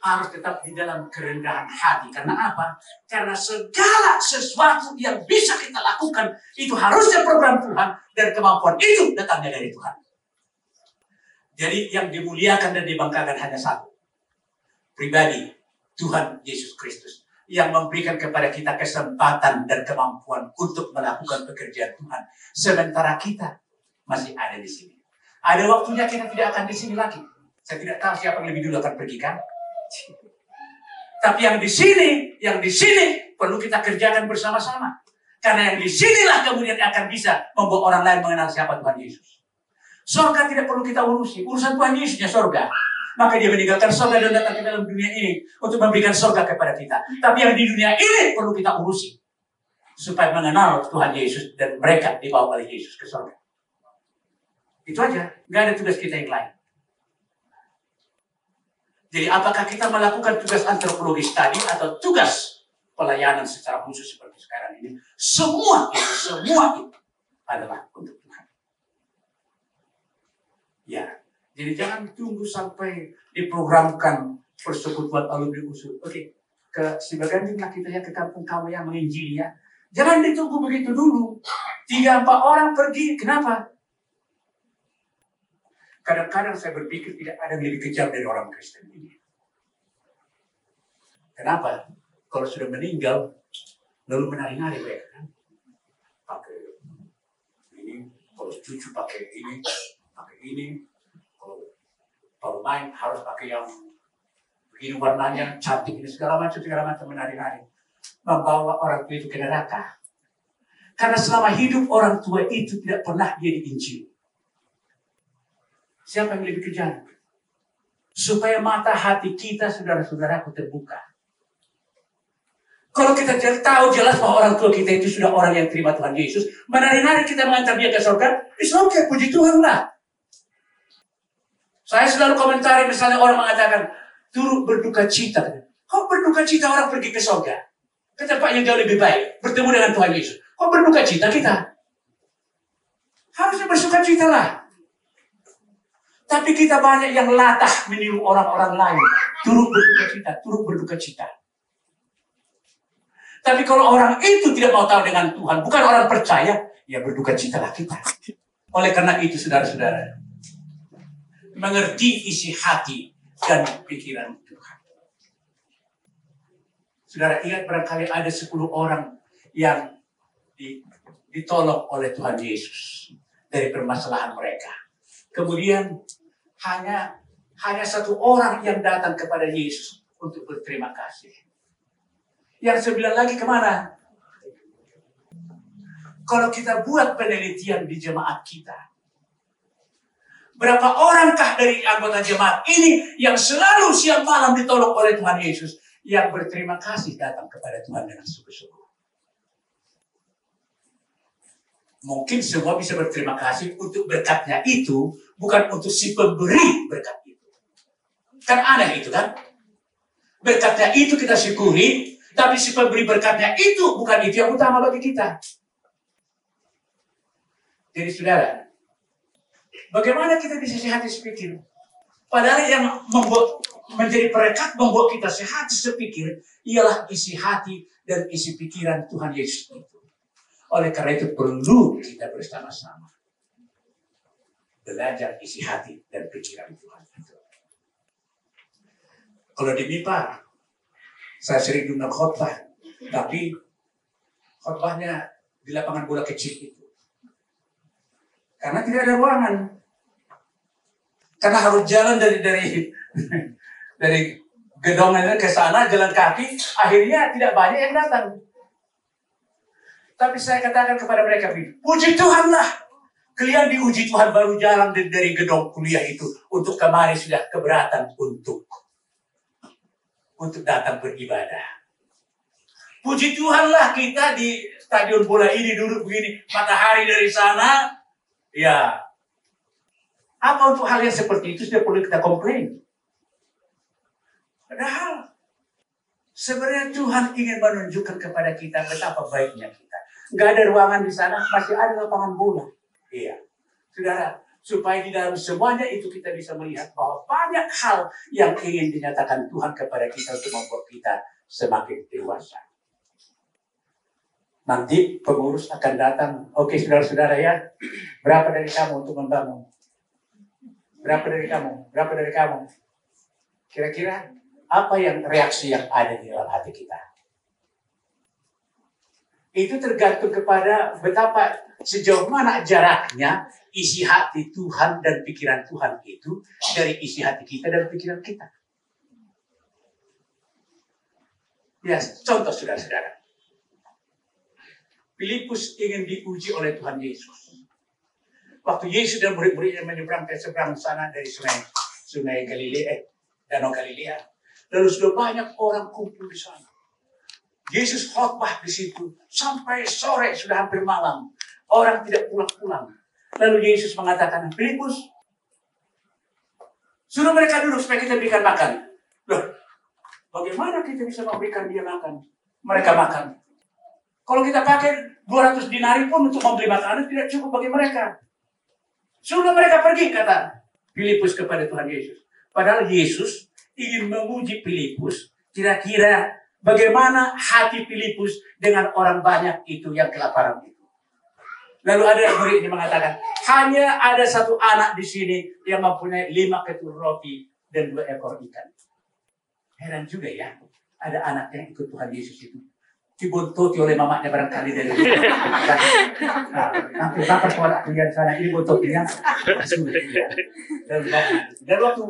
Speaker 2: harus tetap di dalam kerendahan hati. Karena apa? Karena segala sesuatu yang bisa kita lakukan itu harusnya program Tuhan dan kemampuan itu datangnya dari Tuhan. Jadi yang dimuliakan dan dibanggakan hanya satu. Pribadi, Tuhan Yesus Kristus. Yang memberikan kepada kita kesempatan dan kemampuan untuk melakukan pekerjaan Tuhan. Sementara kita masih ada di sini. Ada waktunya kita tidak akan di sini lagi. Saya tidak tahu siapa yang lebih dulu akan pergi kan. Tapi yang di sini, yang di sini perlu kita kerjakan bersama-sama. Karena yang di sinilah kemudian akan bisa membuat orang lain mengenal siapa Tuhan Yesus. Sorga tidak perlu kita urusi. Urusan Tuhan Yesusnya sorga. Maka dia meninggalkan sorga dan datang ke dalam dunia ini untuk memberikan sorga kepada kita. Tapi yang di dunia ini perlu kita urusi. Supaya mengenal Tuhan Yesus dan mereka dibawa oleh Yesus ke sorga. Itu aja. Gak ada tugas kita yang lain. Jadi apakah kita melakukan tugas antropologis tadi atau tugas pelayanan secara khusus seperti sekarang ini? Semua itu, semua itu adalah untuk Ya, jadi jangan tunggu sampai diprogramkan persekutuan alumni usul. Oke, ke Sibaganjinglah kita ya ke kampung kamu yang menginjili ya. Jangan ditunggu begitu dulu. Tiga empat orang pergi, kenapa? Kadang-kadang saya berpikir tidak ada yang lebih kejam dari orang Kristen ini. Kenapa? Kalau sudah meninggal, lalu menari-nari mereka kan? Pakai ini, kalau cucu pakai ini, ini kalau kalau main harus pakai yang begini warnanya cantik ini segala macam segala macam menari-nari membawa orang tua itu ke neraka karena selama hidup orang tua itu tidak pernah dia diinjil siapa yang lebih kejam supaya mata hati kita saudara-saudaraku terbuka kalau kita tahu jelas bahwa orang tua kita itu sudah orang yang terima Tuhan Yesus, menari-nari kita mengantar dia ke surga, it's okay, puji Tuhan lah. Saya selalu komentari misalnya orang mengatakan, turut berduka cita. Kok berduka cita orang pergi ke surga? Ke tempat yang jauh lebih baik. Bertemu dengan Tuhan Yesus. Kok berduka cita kita? Harusnya bersuka cita lah. Tapi kita banyak yang latah meniru orang-orang lain. Turut berduka cita, turut berduka cita. Tapi kalau orang itu tidak mau tahu dengan Tuhan, bukan orang percaya, ya berduka cita lah kita. Oleh karena itu, saudara-saudara, mengerti isi hati dan pikiran Tuhan. Saudara ingat barangkali ada 10 orang yang ditolong oleh Tuhan Yesus dari permasalahan mereka. Kemudian hanya hanya satu orang yang datang kepada Yesus untuk berterima kasih. Yang sembilan lagi ke mana? Kalau kita buat penelitian di jemaat kita, Berapa orangkah dari anggota jemaat ini yang selalu siang malam ditolong oleh Tuhan Yesus yang berterima kasih datang kepada Tuhan dengan sungguh-sungguh. Mungkin semua bisa berterima kasih untuk berkatnya itu, bukan untuk si pemberi berkat itu. Kan aneh itu kan? Berkatnya itu kita syukuri, tapi si pemberi berkatnya itu bukan itu yang utama bagi kita. Jadi saudara, Bagaimana kita bisa sehat sepikir? Padahal yang membuat menjadi perekat membuat kita sehat sepikir ialah isi hati dan isi pikiran Tuhan Yesus itu. Oleh karena itu perlu kita bersama-sama belajar isi hati dan pikiran Tuhan itu. Kalau di MIPA, saya sering diundang khotbah, tapi khotbahnya di lapangan bola kecil itu. Karena tidak ada ruangan. Karena harus jalan dari dari *laughs* dari ke sana jalan kaki, akhirnya tidak banyak yang datang. Tapi saya katakan kepada mereka, puji Tuhanlah. Kalian diuji Tuhan baru jalan dari, gedung kuliah itu untuk kemarin sudah keberatan untuk untuk datang beribadah. Puji Tuhanlah kita di stadion bola ini duduk begini, matahari dari sana, ya apa untuk hal yang seperti itu sudah perlu kita komplain? Padahal sebenarnya Tuhan ingin menunjukkan kepada kita betapa baiknya kita. Gak ada ruangan di sana, masih ada lapangan bola. Iya. Saudara, supaya di dalam semuanya itu kita bisa melihat bahwa banyak hal yang ingin dinyatakan Tuhan kepada kita untuk membuat kita semakin dewasa. Nanti pengurus akan datang, oke saudara-saudara ya, berapa dari kamu untuk membangun? Berapa dari kamu? Berapa dari kamu? Kira-kira apa yang reaksi yang ada di dalam hati kita? Itu tergantung kepada betapa sejauh mana jaraknya isi hati Tuhan dan pikiran Tuhan itu dari isi hati kita dan pikiran kita. Ya, contoh saudara-saudara. Filipus ingin diuji oleh Tuhan Yesus waktu Yesus dan murid-muridnya menyeberang ke seberang sana dari sungai sungai Galilea, eh, Danau Galilea. Lalu sudah banyak orang kumpul di sana. Yesus khotbah di situ sampai sore sudah hampir malam. Orang tidak pulang-pulang. Lalu Yesus mengatakan, Filipus, suruh mereka duduk supaya kita berikan makan. Loh, bagaimana kita bisa memberikan dia makan? Mereka makan. Kalau kita pakai 200 dinari pun untuk membeli makanan tidak cukup bagi mereka. Suruh mereka pergi, kata Filipus kepada Tuhan Yesus. Padahal Yesus ingin menguji Filipus, kira-kira bagaimana hati Filipus dengan orang banyak itu yang kelaparan itu. Lalu ada yang murid yang mengatakan, hanya ada satu anak di sini yang mempunyai lima ketul roti dan dua ekor ikan. Heran juga ya, ada anak yang ikut Tuhan Yesus itu. Dibuntuti oleh mamanya barangkali dari nah, nanti dapat suara kuliah di sana ini buntutnya. Dan, dan waktu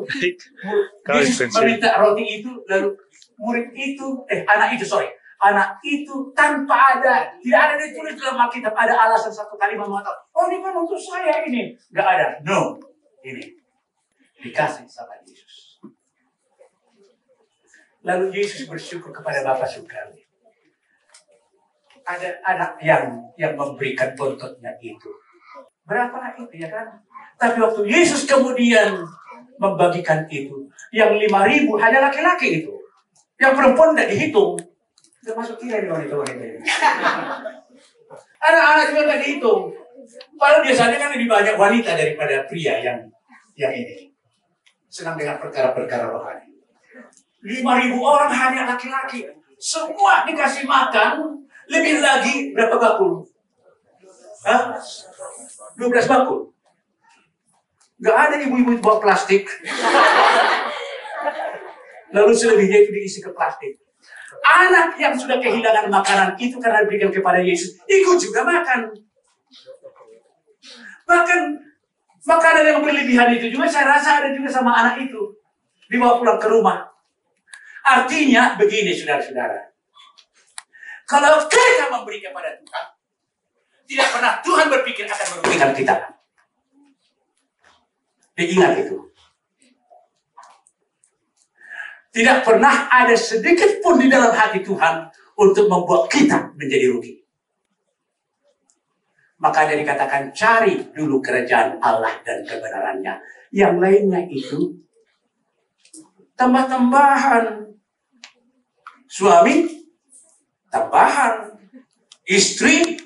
Speaker 2: Yesus meminta roti itu lalu murid itu eh anak itu sorry. Anak itu tanpa ada tidak ada ditulis dalam Alkitab ada alasan satu kalimat mengatakan oh ini kan untuk saya ini. Nggak ada. No. Ini dikasih sama Yesus. Lalu Yesus bersyukur kepada Bapak Surgawi ada anak yang yang memberikan buntutnya itu. Berapa itu ya kan? Tapi waktu Yesus kemudian membagikan itu, yang lima ribu hanya laki-laki itu. Yang perempuan tidak dihitung. Termasuk kira ini wanita-wanita *laughs* ini. Anak-anak juga tidak dihitung. Padahal biasanya kan lebih banyak wanita daripada pria yang yang ini. Senang dengan perkara-perkara rohani. Lima ribu orang hanya laki-laki. Semua dikasih makan lebih lagi berapa bakul? Hah? 12 bakul. Gak ada ibu-ibu bawa plastik. *laughs* Lalu selebihnya itu diisi ke plastik. Anak yang sudah kehilangan makanan itu karena diberikan kepada Yesus, ikut juga makan. Bahkan makanan yang berlebihan itu juga saya rasa ada juga sama anak itu. Dibawa pulang ke rumah. Artinya begini saudara-saudara. Kalau kita memberi kepada Tuhan, tidak pernah Tuhan berpikir akan merugikan kita. Diingat itu. Tidak pernah ada sedikit pun di dalam hati Tuhan untuk membuat kita menjadi rugi. Makanya dikatakan cari dulu kerajaan Allah dan kebenarannya. Yang lainnya itu tambah-tambahan. Suami, tambahan. Istri,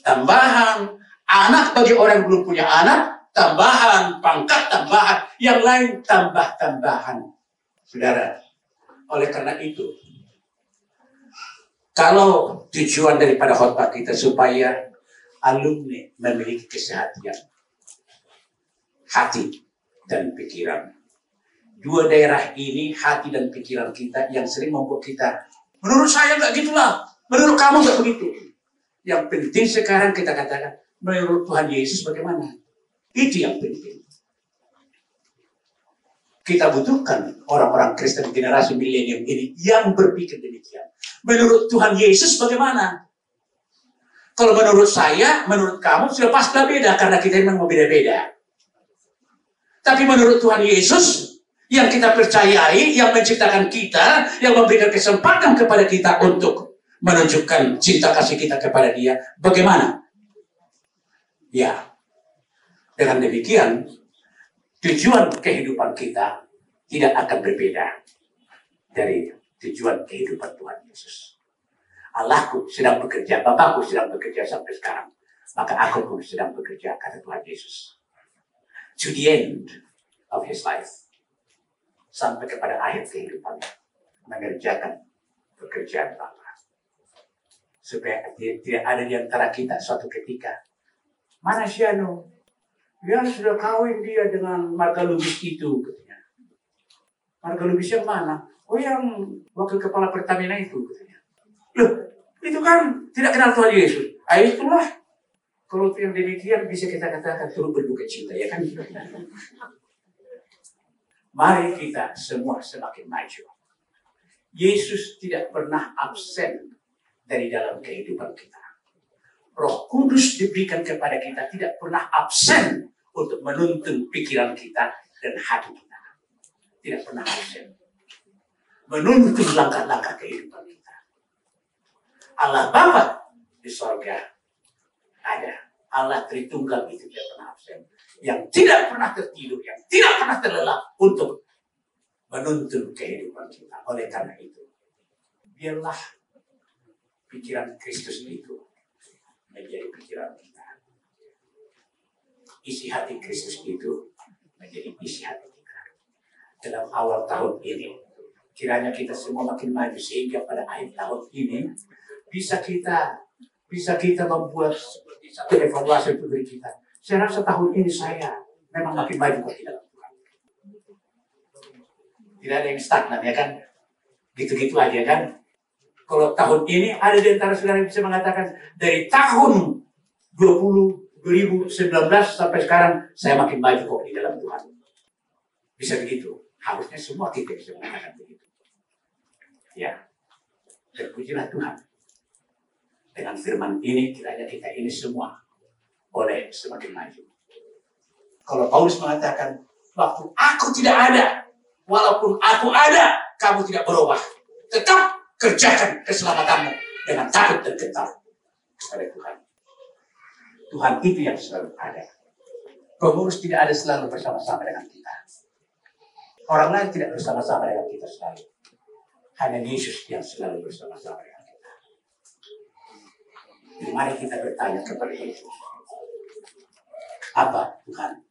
Speaker 2: tambahan. Anak bagi orang yang belum punya anak, tambahan. Pangkat, tambahan. Yang lain, tambah-tambahan. Saudara, oleh karena itu, kalau tujuan daripada khotbah kita supaya alumni memiliki kesehatan hati dan pikiran. Dua daerah ini, hati dan pikiran kita yang sering membuat kita, menurut saya nggak gitulah, menurut kamu nggak begitu. Yang penting sekarang kita katakan, menurut Tuhan Yesus bagaimana? Itu yang penting. Kita butuhkan orang-orang Kristen generasi milenium ini yang berpikir demikian. Menurut Tuhan Yesus bagaimana? Kalau menurut saya, menurut kamu sudah pasti beda karena kita memang berbeda-beda. Tapi menurut Tuhan Yesus yang kita percayai, yang menciptakan kita, yang memberikan kesempatan kepada kita untuk menunjukkan cinta kasih kita kepada Dia, bagaimana? Ya, dengan demikian tujuan kehidupan kita tidak akan berbeda dari tujuan kehidupan Tuhan Yesus. Allahku sedang bekerja, Bapakku sedang bekerja sampai sekarang. Maka aku pun sedang bekerja, kata Tuhan Yesus. To the end of his life. Sampai kepada akhir kehidupannya. Mengerjakan pekerjaan Bapa. Supaya tidak ada di antara kita suatu ketika. Mana si Anu? Dia sudah kawin dia dengan marga lubis itu. Katanya. Marga lubis yang mana? Oh yang wakil kepala Pertamina itu. Katanya. Loh, itu kan tidak kenal Tuhan Yesus. Ah itulah. Kalau yang demikian bisa kita katakan turut berduka cinta ya kan? Mari kita semua semakin maju. Yesus tidak pernah absen dari dalam kehidupan kita. Roh Kudus diberikan kepada kita tidak pernah absen untuk menuntun pikiran kita dan hati kita. Tidak pernah absen. Menuntun langkah-langkah kehidupan kita. Allah Bapa di sorga ada. Allah Tritunggal itu tidak pernah absen. Yang tidak pernah tertidur, yang tidak pernah terlelap untuk menuntun kehidupan kita. Oleh karena itu, biarlah pikiran Kristus itu menjadi pikiran kita isi hati Kristus itu menjadi isi hati kita. Dalam awal tahun ini, kiranya kita semua makin maju sehingga pada akhir tahun ini bisa kita bisa kita membuat seperti satu evaluasi untuk diri kita. Saya rasa tahun ini saya memang makin maju kok Tuhan. Tidak ada yang stagnan ya kan? Gitu-gitu aja kan? Kalau tahun ini ada di antara saudara yang bisa mengatakan dari tahun 20 2019 sampai sekarang saya makin maju kok di dalam Tuhan. Bisa begitu. Harusnya semua kita bisa mengatakan begitu. Ya. Terpujilah Tuhan. Dengan firman ini kiranya kita ini semua boleh semakin maju. Kalau Paulus mengatakan, waktu aku tidak ada, walaupun aku ada, kamu tidak berubah. Tetap kerjakan keselamatanmu dengan takut dan gentar kepada Tuhan. Tuhan itu yang selalu ada. Pengurus tidak ada selalu bersama-sama dengan kita. Orang lain tidak bersama-sama dengan kita selalu. Hanya Yesus yang selalu bersama-sama dengan kita. Jadi mari kita bertanya kepada Yesus. Apa Tuhan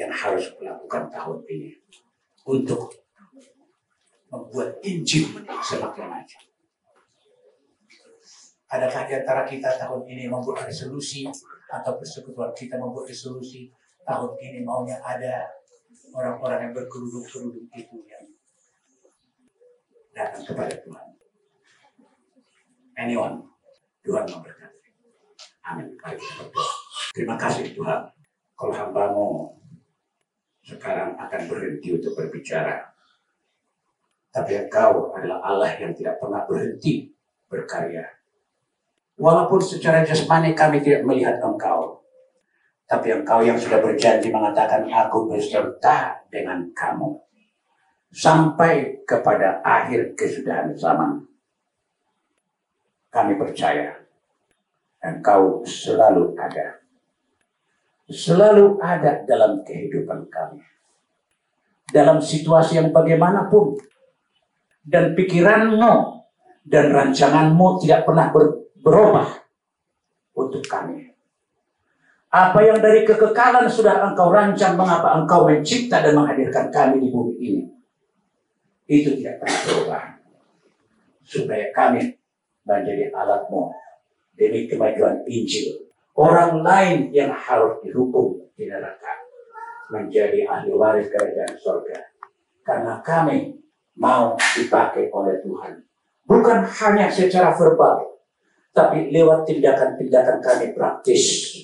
Speaker 2: yang harus melakukan tahun ini untuk membuat Injil semakin maju? Adakah di antara kita tahun ini membuat resolusi atau persekutuan kita membuat resolusi tahun ini maunya ada orang-orang yang berkerudung-kerudung itu yang datang kepada Tuhan. Anyone, Tuhan memberkati. Amin. Terima kasih Tuhan. Kalau hambamu sekarang akan berhenti untuk berbicara. Tapi engkau adalah Allah yang tidak pernah berhenti berkarya Walaupun secara jasmani kami tidak melihat engkau. Tapi engkau yang sudah berjanji mengatakan aku beserta dengan kamu. Sampai kepada akhir kesudahan zaman. Kami percaya engkau selalu ada. Selalu ada dalam kehidupan kami. Dalam situasi yang bagaimanapun. Dan pikiranmu dan rancanganmu tidak pernah ber- berubah untuk kami. Apa yang dari kekekalan sudah engkau rancang, mengapa engkau mencipta dan menghadirkan kami di bumi ini. Itu tidak pernah berubah. Supaya kami menjadi alatmu demi kemajuan Injil. Orang lain yang harus dihukum di neraka menjadi ahli waris kerajaan surga. Karena kami mau dipakai oleh Tuhan. Bukan hanya secara verbal, tapi lewat tindakan-tindakan kami praktis.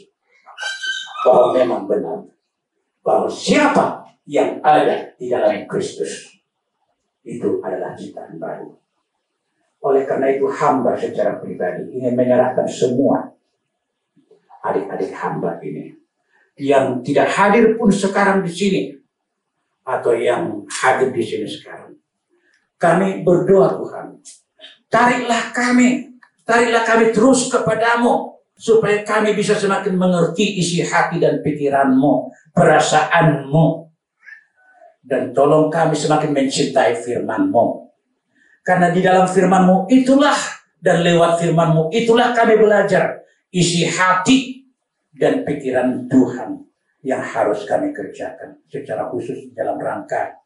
Speaker 2: Bahwa memang benar. Bahwa siapa yang ada di dalam Kristus, itu adalah ciptaan baru. Oleh karena itu hamba secara pribadi ingin menyerahkan semua adik-adik hamba ini yang tidak hadir pun sekarang di sini atau yang hadir di sini sekarang. Kami berdoa Tuhan, tariklah kami, tariklah kami terus kepadamu supaya kami bisa semakin mengerti isi hati dan pikiranmu, perasaanmu. Dan tolong kami semakin mencintai firmanmu. Karena di dalam firmanmu itulah dan lewat firmanmu itulah kami belajar isi hati dan pikiran Tuhan yang harus kami kerjakan secara khusus dalam rangka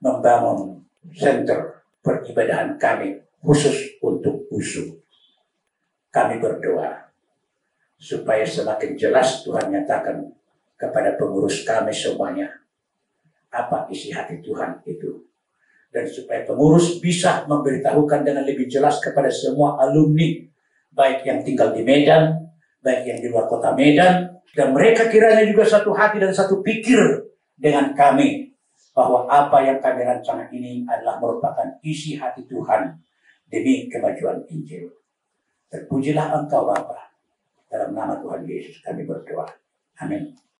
Speaker 2: membangun center peribadahan kami khusus untuk usul. Kami berdoa supaya semakin jelas Tuhan nyatakan kepada pengurus kami semuanya apa isi hati Tuhan itu dan supaya pengurus bisa memberitahukan dengan lebih jelas kepada semua alumni baik yang tinggal di Medan, baik yang di luar kota Medan dan mereka kiranya juga satu hati dan satu pikir dengan kami bahwa apa yang kami rancangkan ini adalah merupakan isi hati Tuhan demi kemajuan Injil. Terpujilah Engkau Bapa. Dalam nama Tuhan Yesus kami berdoa. Amin.